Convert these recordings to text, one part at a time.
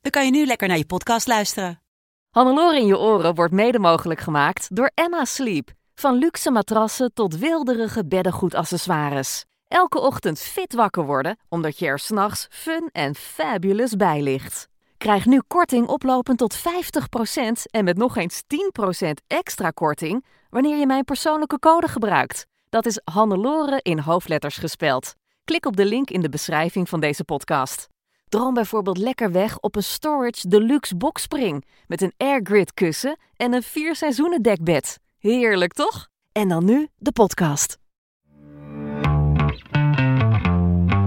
dan kan je nu lekker naar je podcast luisteren. Hannelore in je oren wordt mede mogelijk gemaakt door Emma Sleep. Van luxe matrassen tot wilderige beddengoedaccessoires. Elke ochtend fit wakker worden, omdat je er s'nachts fun en fabulous bij ligt. Krijg nu korting oplopend tot 50% en met nog eens 10% extra korting wanneer je mijn persoonlijke code gebruikt. Dat is Hannelore in hoofdletters gespeld. Klik op de link in de beschrijving van deze podcast. Droom bijvoorbeeld lekker weg op een Storage Deluxe Boxspring met een airgrid kussen en een vier seizoenen dekbed. Heerlijk toch? En dan nu de podcast.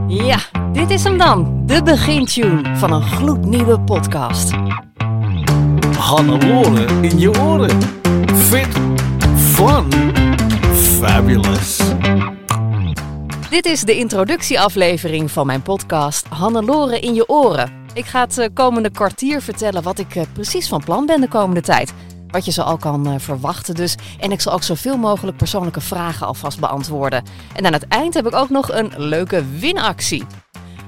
Ja, dit is hem dan, de begintune van een gloednieuwe podcast. Hannelore in je oren. Fit, fun, fabulous. Dit is de introductieaflevering van mijn podcast Hannelore in je oren. Ik ga het eh, komende kwartier vertellen wat ik eh, precies van plan ben de komende tijd. Wat je zo al kan eh, verwachten dus. En ik zal ook zoveel mogelijk persoonlijke vragen alvast beantwoorden. En aan het eind heb ik ook nog een leuke winactie.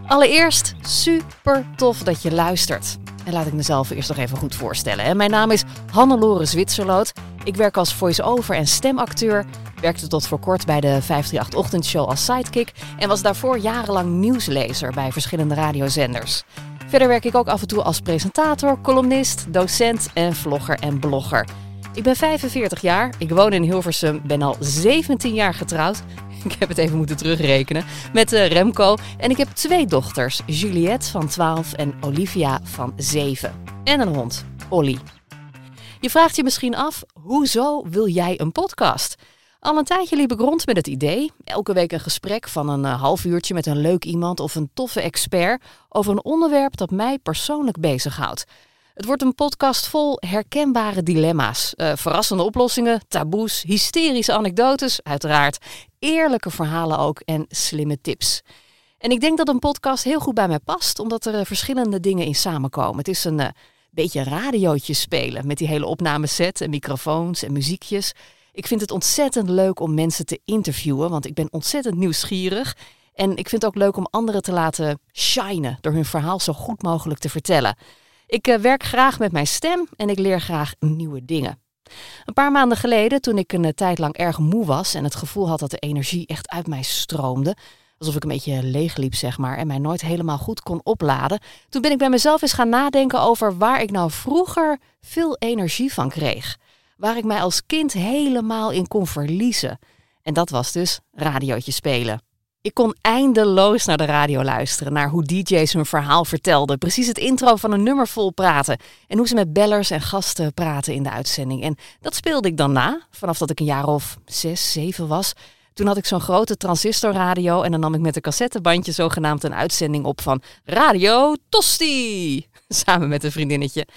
Allereerst, super tof dat je luistert. En laat ik mezelf eerst nog even goed voorstellen. Mijn naam is Hannelore Zwitserloot. Ik werk als voice-over en stemacteur. Werkte tot voor kort bij de 538 Ochtendshow als sidekick. En was daarvoor jarenlang nieuwslezer bij verschillende radiozenders. Verder werk ik ook af en toe als presentator, columnist, docent en vlogger en blogger. Ik ben 45 jaar, ik woon in Hilversum, ben al 17 jaar getrouwd. Ik heb het even moeten terugrekenen. Met eh, Remco. En ik heb twee dochters. Juliette van 12 en Olivia van 7. En een hond, Olly. Je vraagt je misschien af, hoezo wil jij een podcast? Al een tijdje liep ik rond met het idee. Elke week een gesprek van een eh, half uurtje met een leuk iemand of een toffe expert over een onderwerp dat mij persoonlijk bezighoudt. Het wordt een podcast vol herkenbare dilemma's, eh, verrassende oplossingen, taboes, hysterische anekdotes, uiteraard, eerlijke verhalen ook en slimme tips. En ik denk dat een podcast heel goed bij mij past, omdat er eh, verschillende dingen in samenkomen. Het is een eh, beetje radiootje spelen met die hele opnameset en microfoons en muziekjes. Ik vind het ontzettend leuk om mensen te interviewen, want ik ben ontzettend nieuwsgierig. En ik vind het ook leuk om anderen te laten shinen door hun verhaal zo goed mogelijk te vertellen. Ik eh, werk graag met mijn stem en ik leer graag nieuwe dingen. Een paar maanden geleden, toen ik een eh, tijd lang erg moe was en het gevoel had dat de energie echt uit mij stroomde, alsof ik een beetje leeg liep, zeg maar, en mij nooit helemaal goed kon opladen, toen ben ik bij mezelf eens gaan nadenken over waar ik nou vroeger veel energie van kreeg. Waar ik mij als kind helemaal in kon verliezen. En dat was dus radiootje spelen. Ik kon eindeloos naar de radio luisteren, naar hoe DJ's hun verhaal vertelden. Precies het intro van een nummer vol praten. En hoe ze met bellers en gasten praten in de uitzending. En dat speelde ik dan na, vanaf dat ik een jaar of zes, zeven was. Toen had ik zo'n grote transistorradio en dan nam ik met een cassettebandje zogenaamd een uitzending op van Radio Tosti. Samen met een vriendinnetje.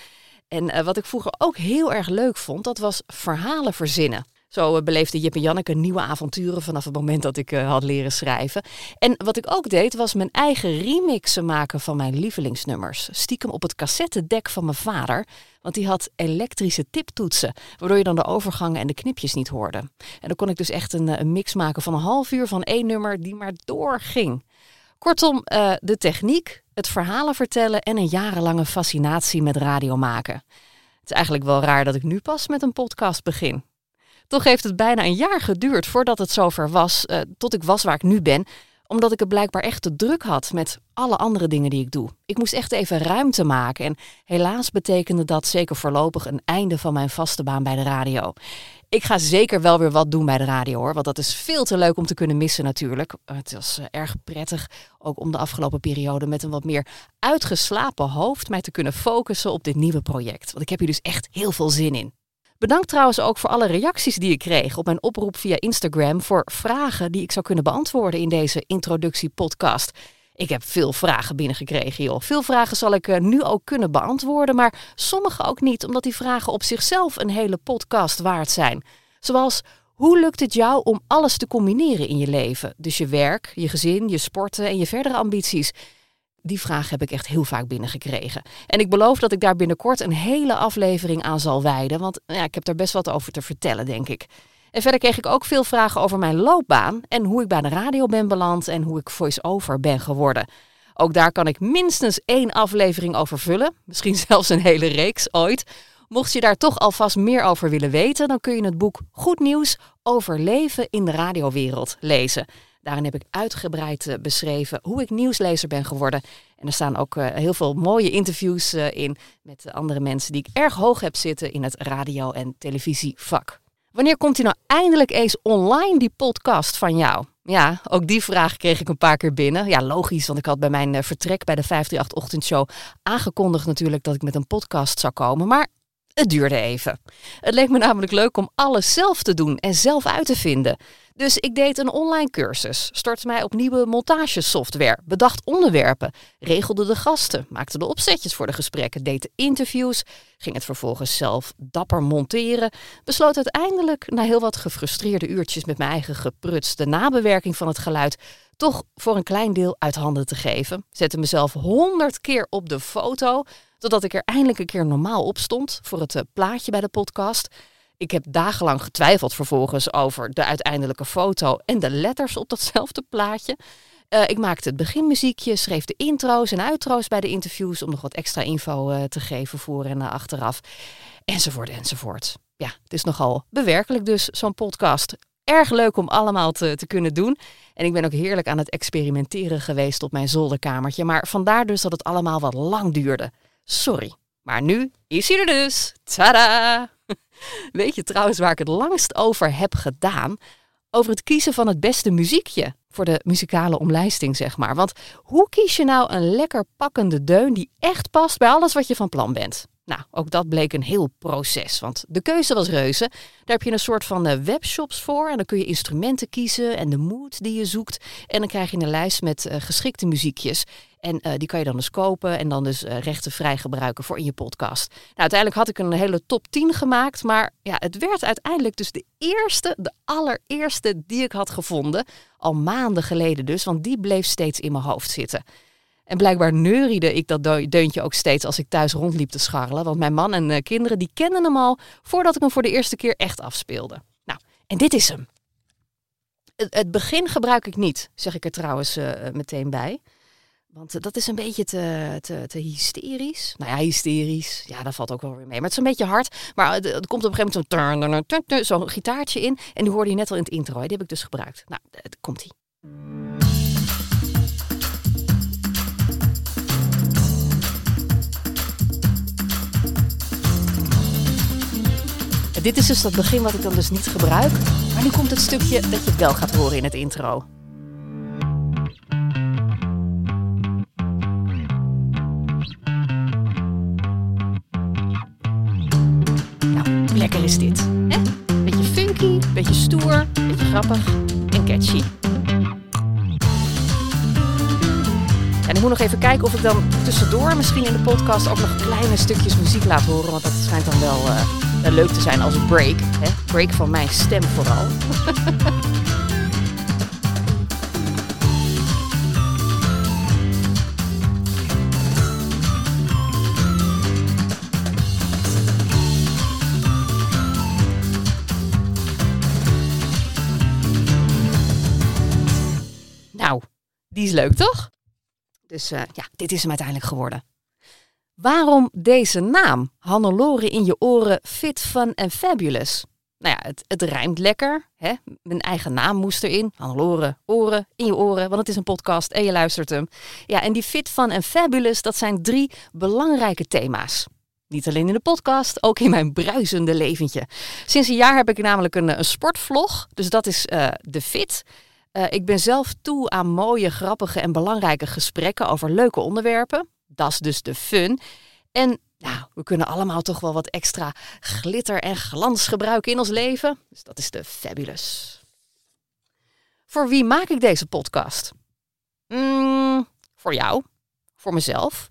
En eh, wat ik vroeger ook heel erg leuk vond, dat was verhalen verzinnen. Zo eh, beleefde Jip en Janneke nieuwe avonturen vanaf het moment dat ik eh, had leren schrijven. En wat ik ook deed, was mijn eigen remixen maken van mijn lievelingsnummers. Stiekem op het cassettedek van mijn vader. Want die had elektrische tiptoetsen, waardoor je dan de overgangen en de knipjes niet hoorde. En dan kon ik dus echt een, eh, mix maken van een half uur van één nummer die maar doorging. Kortom, de techniek, het verhalen vertellen en een jarenlange fascinatie met radio maken. Het is eigenlijk wel raar dat ik nu pas met een podcast begin. Toch heeft het bijna een jaar geduurd voordat het zover was, eh, tot ik was waar ik nu ben, omdat ik het blijkbaar echt te druk had met alle andere dingen die ik doe. Ik moest echt even ruimte maken en helaas betekende dat zeker voorlopig een einde van mijn vaste baan bij de radio. Ik ga zeker wel weer wat doen bij de radio hoor, want dat is veel te leuk om te kunnen missen natuurlijk. Het was eh, erg prettig, ook om de afgelopen periode met een wat meer uitgeslapen hoofd mij te kunnen focussen op dit nieuwe project. Want ik heb hier dus echt heel veel zin in. Bedankt trouwens ook voor alle reacties die ik kreeg op mijn oproep via Instagram voor vragen die ik zou kunnen beantwoorden in deze introductiepodcast. Ik heb veel vragen binnengekregen, joh. Veel vragen zal ik eh, nu ook kunnen beantwoorden, maar sommige ook niet, omdat die vragen op zichzelf een hele podcast waard zijn. Zoals, hoe lukt het jou om alles te combineren in je leven? Dus je werk, je gezin, je sporten en je verdere ambities. Die vraag heb ik echt heel vaak binnengekregen. En ik beloof dat ik daar binnenkort een hele aflevering aan zal wijden, want ja, ik heb daar best wat over te vertellen, denk ik. En verder kreeg ik ook veel vragen over mijn loopbaan en hoe ik bij de radio ben beland en hoe ik voice-over ben geworden. Ook daar kan ik minstens één aflevering over vullen, misschien zelfs een hele reeks ooit. Mocht je daar toch alvast meer over willen weten, dan kun je het boek Goed Nieuws over leven in de radiowereld lezen. Daarin heb ik uitgebreid eh, beschreven hoe ik nieuwslezer ben geworden. En er staan ook eh, heel veel mooie interviews eh, in met andere mensen die ik erg hoog heb zitten in het radio- en televisievak. Wanneer komt hij nou eindelijk eens online, die podcast van jou? Ja, ook die vraag kreeg ik een paar keer binnen. Ja, logisch, want ik had bij mijn vertrek bij de 538-ochtendshow aangekondigd natuurlijk dat ik met een podcast zou komen. Maar het duurde even. Het leek me namelijk leuk om alles zelf te doen en zelf uit te vinden. Dus ik deed een online cursus, stortte mij op nieuwe montagesoftware, bedacht onderwerpen, regelde de gasten, maakte de opzetjes voor de gesprekken, deed de interviews, ging het vervolgens zelf dapper monteren, besloot uiteindelijk na heel wat gefrustreerde uurtjes met mijn eigen gepruts de nabewerking van het geluid toch voor een klein deel uit handen te geven. Zette mezelf honderd keer op de foto, totdat ik er eindelijk een keer normaal op stond voor het eh, plaatje bij de podcast. Ik heb dagenlang getwijfeld vervolgens over de uiteindelijke foto en de letters op datzelfde plaatje. Uh, ik maakte het beginmuziekje, schreef de intro's en outro's bij de interviews om nog wat extra info uh, te geven voor en uh, achteraf. Enzovoort, enzovoort. Ja, het is nogal bewerkelijk dus, zo'n podcast. Erg leuk om allemaal te, te kunnen doen. En ik ben ook heerlijk aan het experimenteren geweest op mijn zolderkamertje. Maar vandaar dus dat het allemaal wat lang duurde. Sorry. Maar nu is hij er dus. Tada! Weet je trouwens waar ik het langst over heb gedaan? Over het kiezen van het beste muziekje voor de muzikale omlijsting, zeg maar. Want hoe kies je nou een lekker pakkende deun die echt past bij alles wat je van plan bent? Nou, ook dat bleek een heel proces, want de keuze was reuze. Daar heb je een soort van uh, webshops voor en dan kun je instrumenten kiezen en de mood die je zoekt. En dan krijg je een lijst met uh, geschikte muziekjes. En uh, die kan je dan dus kopen en dan dus rechtenvrij gebruiken voor in je podcast. Nou, uiteindelijk had ik een hele top 10 gemaakt, maar ja, het werd uiteindelijk dus de eerste, de allereerste die ik had gevonden. Al maanden geleden dus, want die bleef steeds in mijn hoofd zitten. En blijkbaar neuriede ik dat deuntje ook steeds als ik thuis rondliep te scharrelen. Want mijn man en uh, kinderen die kenden hem al voordat ik hem voor de eerste keer echt afspeelde. Nou, en dit is hem. Het, het begin gebruik ik niet, zeg ik er trouwens uh, meteen bij. Want dat is een beetje te, te, te, hysterisch. Nou ja, hysterisch. Ja, dat valt ook wel weer mee. Maar het is een beetje hard. Maar er komt op een gegeven moment zo'n zo gitaartje in. En die hoorde je net al in het intro. Die heb ik dus gebruikt. Nou, komt Dit is dus dat begin wat ik dan dus niet gebruik. Maar nu komt het stukje dat je wel gaat horen in het intro. Nou, lekker is dit. Hè? Beetje funky, beetje stoer, beetje grappig en catchy. En ik moet nog even kijken of ik dan tussendoor misschien in de podcast ook nog kleine stukjes muziek laat horen. Want dat schijnt dan wel uh, leuk te zijn als een break. Hè? Break van mijn stem vooral. nou, die is leuk toch? Dus uh, ja, dit is hem uiteindelijk geworden. Waarom deze naam? Hannelore in je oren, fit, fun en fabulous. Nou ja, het, het rijmt lekker. Hè? Mijn eigen naam moest erin. Hannelore, oren, in je oren, want het is een podcast en je luistert hem. Ja, en die fit, fun en fabulous, dat zijn drie belangrijke thema's. Niet alleen in de podcast, ook in mijn bruisende leventje. Sinds een jaar heb ik namelijk een, een sportvlog, dus dat is uh, de Fit. Uh, ik ben zelf toe aan mooie, grappige en belangrijke gesprekken over leuke onderwerpen. Dat is dus de fun. En nou, we kunnen allemaal toch wel wat extra glitter en glans gebruiken in ons leven. Dus dat is de fabulous. Voor wie maak ik deze podcast? Mm, Voor jou, voor mezelf,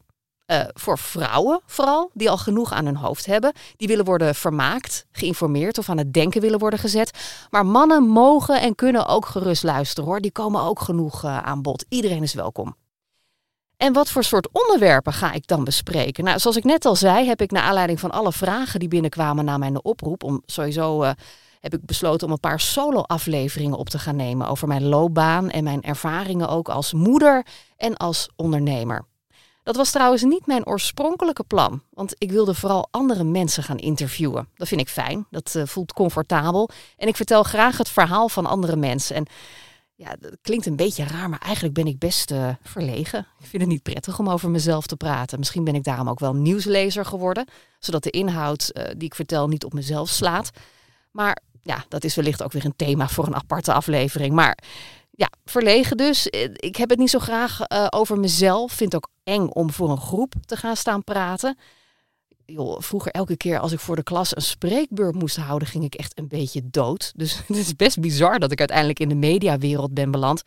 uh, voor vrouwen vooral, die al genoeg aan hun hoofd hebben. Die willen worden vermaakt, geïnformeerd of aan het denken willen worden gezet. Maar mannen mogen en kunnen ook gerust luisteren hoor. Die komen ook genoeg uh, aan bod. Iedereen is welkom. En wat voor soort onderwerpen ga ik dan bespreken? Nou, zoals ik net al zei, heb ik naar aanleiding van alle vragen die binnenkwamen na mijn oproep, om sowieso uh, heb ik besloten om een paar solo-afleveringen op te gaan nemen over mijn loopbaan en mijn ervaringen ook als moeder en als ondernemer. Dat was trouwens niet mijn oorspronkelijke plan, want ik wilde vooral andere mensen gaan interviewen. Dat vind ik fijn, dat uh, voelt comfortabel en ik vertel graag het verhaal van andere mensen. En ja, dat klinkt een beetje raar, maar eigenlijk ben ik best uh, verlegen. Ik vind het niet prettig om over mezelf te praten. Misschien ben ik daarom ook wel nieuwslezer geworden, zodat de inhoud uh, die ik vertel niet op mezelf slaat. Maar ja, dat is wellicht ook weer een thema voor een aparte aflevering. Maar ja, verlegen dus. Ik heb het niet zo graag over mezelf. Vind het ook eng om voor een groep te gaan staan praten. Vroeger elke keer als ik voor de klas een spreekbeurt moest houden, ging ik echt een beetje dood. Dus het is best bizar dat ik uiteindelijk in de mediawereld ben beland.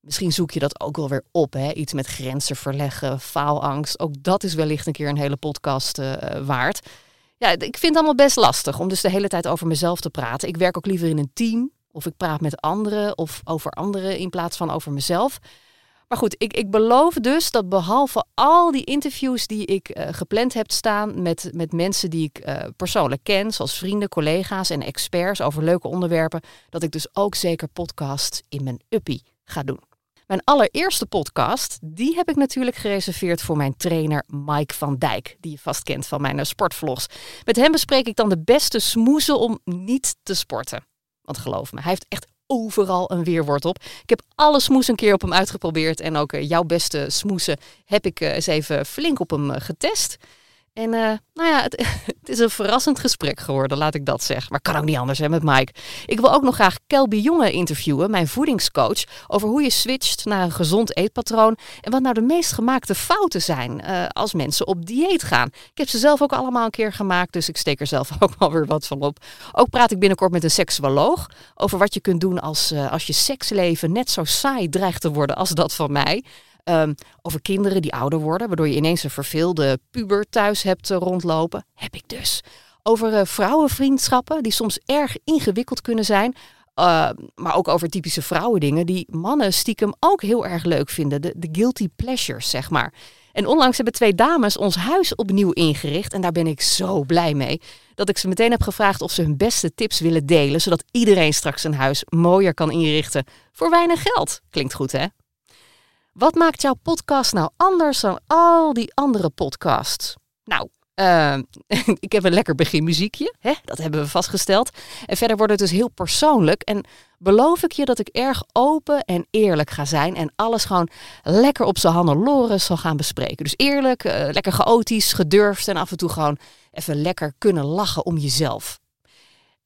Misschien zoek je dat ook wel weer op, hè? iets met grenzen verleggen, faalangst. Ook dat is wellicht een keer een hele podcast uh, waard. Ja, ik vind het allemaal best lastig om dus de hele tijd over mezelf te praten. Ik werk ook liever in een team. Of ik praat met anderen of over anderen in plaats van over mezelf. Maar goed, ik, ik beloof dus dat behalve al die interviews die ik uh, gepland heb staan met, met mensen die ik uh, persoonlijk ken, zoals vrienden, collega's en experts over leuke onderwerpen, dat ik dus ook zeker podcasts in mijn uppie ga doen. Mijn allereerste podcast, die heb ik natuurlijk gereserveerd voor mijn trainer Mike van Dijk, die je vast kent van mijn sportvlogs. Met hem bespreek ik dan de beste smoezen om niet te sporten. Want geloof me, hij heeft echt overal een weerwoord op. Ik heb alle smoes een keer op hem uitgeprobeerd. En ook uh, jouw beste smoesen heb ik uh, eens even flink op hem uh, getest. En uh, nou ja, het, is een verrassend gesprek geworden, laat ik dat zeggen. Maar kan ook niet anders hè, met Mike. Ik wil ook nog graag Kelby Jonge interviewen, mijn voedingscoach, over hoe je switcht naar een gezond eetpatroon en wat nou de meest gemaakte fouten zijn uh, als mensen op dieet gaan. Ik heb ze zelf ook allemaal een keer gemaakt, dus ik steek er zelf ook wel weer wat van op. Ook praat ik binnenkort met een seksuoloog over wat je kunt doen als, uh, als je seksleven net zo saai dreigt te worden als dat van mij. Um, over kinderen die ouder worden, waardoor je ineens een verveelde puber thuis hebt uh, rondlopen. Heb ik dus. Over uh, vrouwenvriendschappen die soms erg ingewikkeld kunnen zijn. Uh, maar ook over typische vrouwendingen die mannen stiekem ook heel erg leuk vinden. De, de guilty pleasures, zeg maar. En onlangs hebben twee dames ons huis opnieuw ingericht. En daar ben ik zo blij mee. Dat ik ze meteen heb gevraagd of ze hun beste tips willen delen. Zodat iedereen straks een huis mooier kan inrichten. Voor weinig geld. Klinkt goed, hè? Wat maakt jouw podcast nou anders dan al die andere podcasts? Nou, uh, ik heb een lekker beginmuziekje, hè? dat hebben we vastgesteld. En verder wordt het dus heel persoonlijk. En beloof ik je dat ik erg open en eerlijk ga zijn. En alles gewoon lekker op zijn Hannelore zal gaan bespreken. Dus eerlijk, uh, lekker chaotisch, gedurfd en af en toe gewoon even lekker kunnen lachen om jezelf.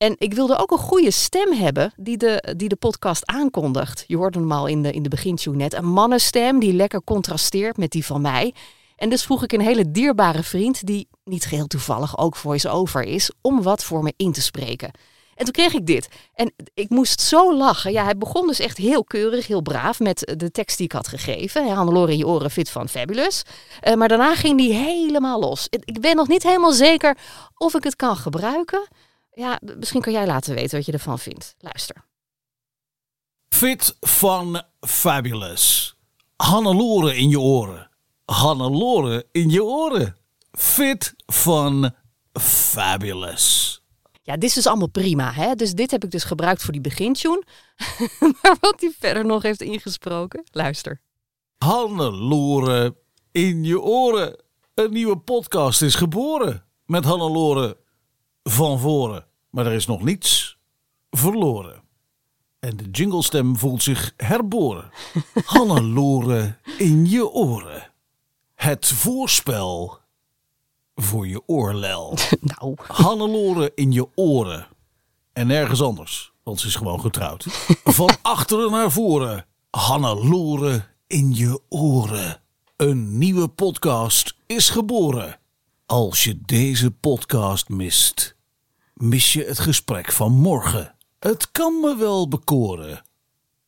En ik wilde ook een goede stem hebben die de, die de podcast aankondigt. Je hoorde hem al in de, in de begintune net. Een mannenstem die lekker contrasteert met die van mij. En dus vroeg ik een hele dierbare vriend, die niet geheel toevallig ook voice-over is, om wat voor me in te spreken. En toen kreeg ik dit. En ik moest zo lachen. Ja, hij begon dus echt heel keurig, heel braaf met de tekst die ik had gegeven. Hannelore in je oren, fit van Fabulous. Uh, maar daarna ging die helemaal los. Ik ben nog niet helemaal zeker of ik het kan gebruiken. Ja, misschien kan jij laten weten wat je ervan vindt. Luister. Fit van Fabulous. Hannelore in je oren. Hannelore in je oren. Fit van Fabulous. Ja, dit is dus allemaal prima. Hè? Dus dit heb ik dus gebruikt voor die begintune. maar wat hij verder nog heeft ingesproken, luister. Hannelore in je oren. Een nieuwe podcast is geboren. Met Hannelore van voren. Maar er is nog niets verloren. En de jinglestem voelt zich herboren. Hannelore in je oren. Het voorspel voor je oorlel. Nou. Hannelore in je oren. En nergens anders, want ze is gewoon getrouwd. Van achteren naar voren. Hannelore in je oren. Een nieuwe podcast is geboren. Als je deze podcast mist, mis je het gesprek van morgen. Het kan me wel bekoren.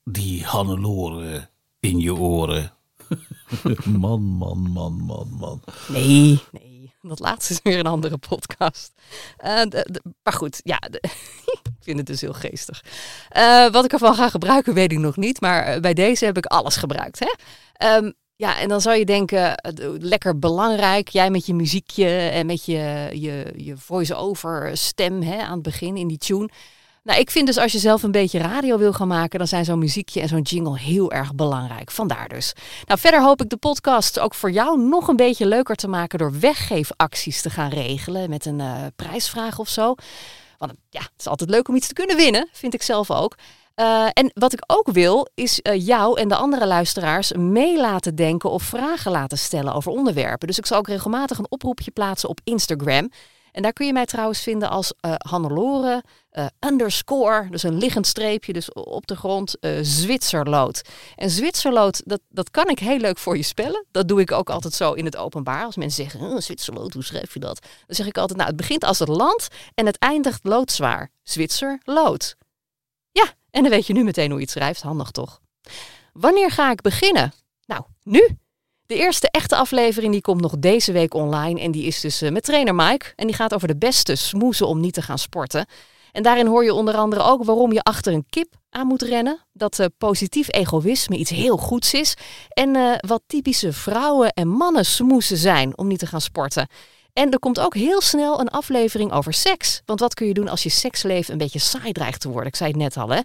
Die Hannelore in je oren. Man, man, man, man, man. Nee, nee. Dat laatste is weer een andere podcast. Eh, de- de- maar goed, ja. de- ik vind het dus heel geestig. Eh, wat ik ervan ga gebruiken, weet ik nog niet. Maar eh, bij deze heb ik alles gebruikt. Hè? Ehm, ja, en dan zou je denken, eh, lekker belangrijk. Jij met je muziekje en met je, je, je voice-over stem hè, aan het begin in die tune. Nou, ik vind dus als je zelf een beetje radio wil gaan maken, dan zijn zo'n muziekje en zo'n jingle heel erg belangrijk. Vandaar dus. Nou, verder hoop ik de podcast ook voor jou nog een beetje leuker te maken door weggeefacties te gaan regelen met een eh, prijsvraag of zo. Want ja, het is altijd leuk om iets te kunnen winnen, vind ik zelf ook. Eh, en wat ik ook wil, is eh, jou en de andere luisteraars mee laten denken of vragen laten stellen over onderwerpen. Dus ik zal ook regelmatig een oproepje plaatsen op Instagram. En daar kun je mij trouwens vinden als eh Hannelore underscore, dus een liggend streepje, dus op de grond, eh Zwitserlood. En Zwitserlood, dat, dat kan ik heel leuk voor je spellen. Dat doe ik ook altijd zo in het openbaar. Als mensen zeggen, "Huh, Zwitserlood, hoe schrijf je dat? Dan zeg ik altijd, nou, het begint als het land en het eindigt loodzwaar. Zwitserlood. En dan weet je nu meteen hoe je het schrijft. Handig toch? Wanneer ga ik beginnen? Nou, nu. De eerste echte aflevering die komt nog deze week online. En die is dus eh, met trainer Mike. En die gaat over de beste smoezen om niet te gaan sporten. En daarin hoor je onder andere ook waarom je achter een kip aan moet rennen. Dat eh, positief egoïsme iets heel goeds is. En eh, wat typische vrouwen- en mannen smoesen zijn om niet te gaan sporten. En er komt ook heel snel een aflevering over seks. Want wat kun je doen als je seksleven een beetje saai dreigt te worden? Ik zei het net al, hè?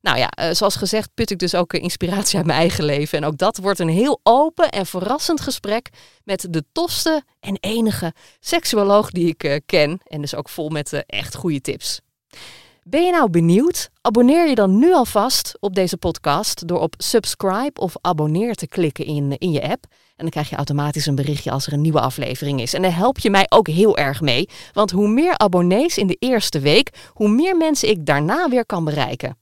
Nou ja, eh, zoals gezegd put ik dus ook eh, inspiratie uit mijn eigen leven. En ook dat wordt een heel open en verrassend gesprek met de tofste en enige seksuoloog die ik eh, ken. En dus ook vol met echt goede tips. Ben je nou benieuwd? Abonneer je dan nu alvast op deze podcast door op subscribe of abonneer te klikken in, in je app. En dan krijg je automatisch een berichtje als er een nieuwe aflevering is. En daar help je mij ook heel erg mee. Want hoe meer abonnees in de eerste week, hoe meer mensen ik daarna weer kan bereiken.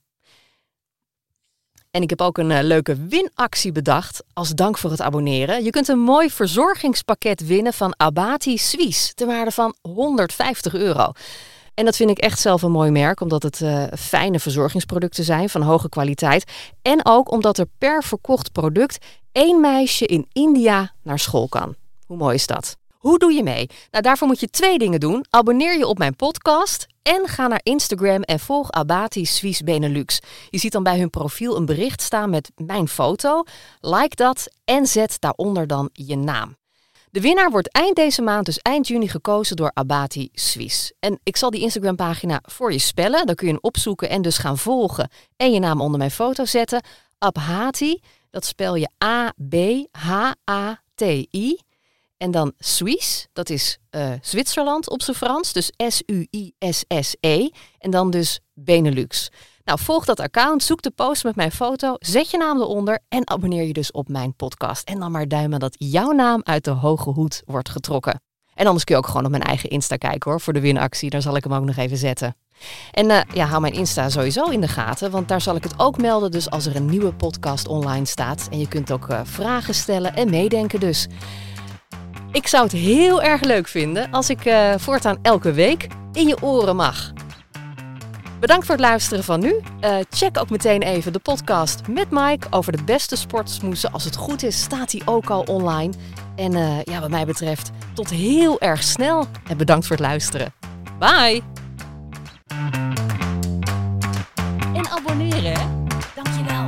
En ik heb ook een eh, leuke winactie bedacht als dank voor het abonneren. Je kunt een mooi verzorgingspakket winnen van Abati Suisse ter waarde van 150 euro. En dat vind ik echt zelf een mooi merk, omdat het eh, fijne verzorgingsproducten zijn van hoge kwaliteit. En ook omdat er per verkocht product één meisje in India naar school kan. Hoe mooi is dat? Hoe doe je mee? Nou, daarvoor moet je twee dingen doen. Abonneer je op mijn podcast en ga naar Instagram en volg Abati Suisse Benelux. Je ziet dan bij hun profiel een bericht staan met mijn foto. Like dat en zet daaronder dan je naam. De winnaar wordt eind deze maand, dus eind juni, gekozen door Abati Suisse. En ik zal die Instagram-pagina voor je spellen. Dan kun je hem opzoeken en dus gaan volgen. En je naam onder mijn foto zetten. Abhati, dat spel je A-B-H-A-T-I. En dan Suisse, dat is eh, Zwitserland op zijn Frans. Dus S-U-I-S-S-E. En dan dus Benelux. Nou, volg dat account, zoek de post met mijn foto, zet je naam eronder en abonneer je dus op mijn podcast. En dan maar duimen dat jouw naam uit de hoge hoed wordt getrokken. En anders kun je ook gewoon op mijn eigen Insta kijken hoor, voor de winactie. Daar zal ik hem ook nog even zetten. En eh, ja, hou mijn Insta sowieso in de gaten, want daar zal ik het ook melden. Dus als er een nieuwe podcast online staat. En je kunt ook eh, vragen stellen en meedenken dus. Ik zou het heel erg leuk vinden als ik eh, voortaan elke week in je oren mag. Bedankt voor het luisteren van nu. Eh, check ook meteen even de podcast met Mike over de beste sportsmoesen. Als het goed is, staat die ook al online. En eh, ja, wat mij betreft, tot heel erg snel. En bedankt voor het luisteren. Bye! En abonneren? Dankjewel.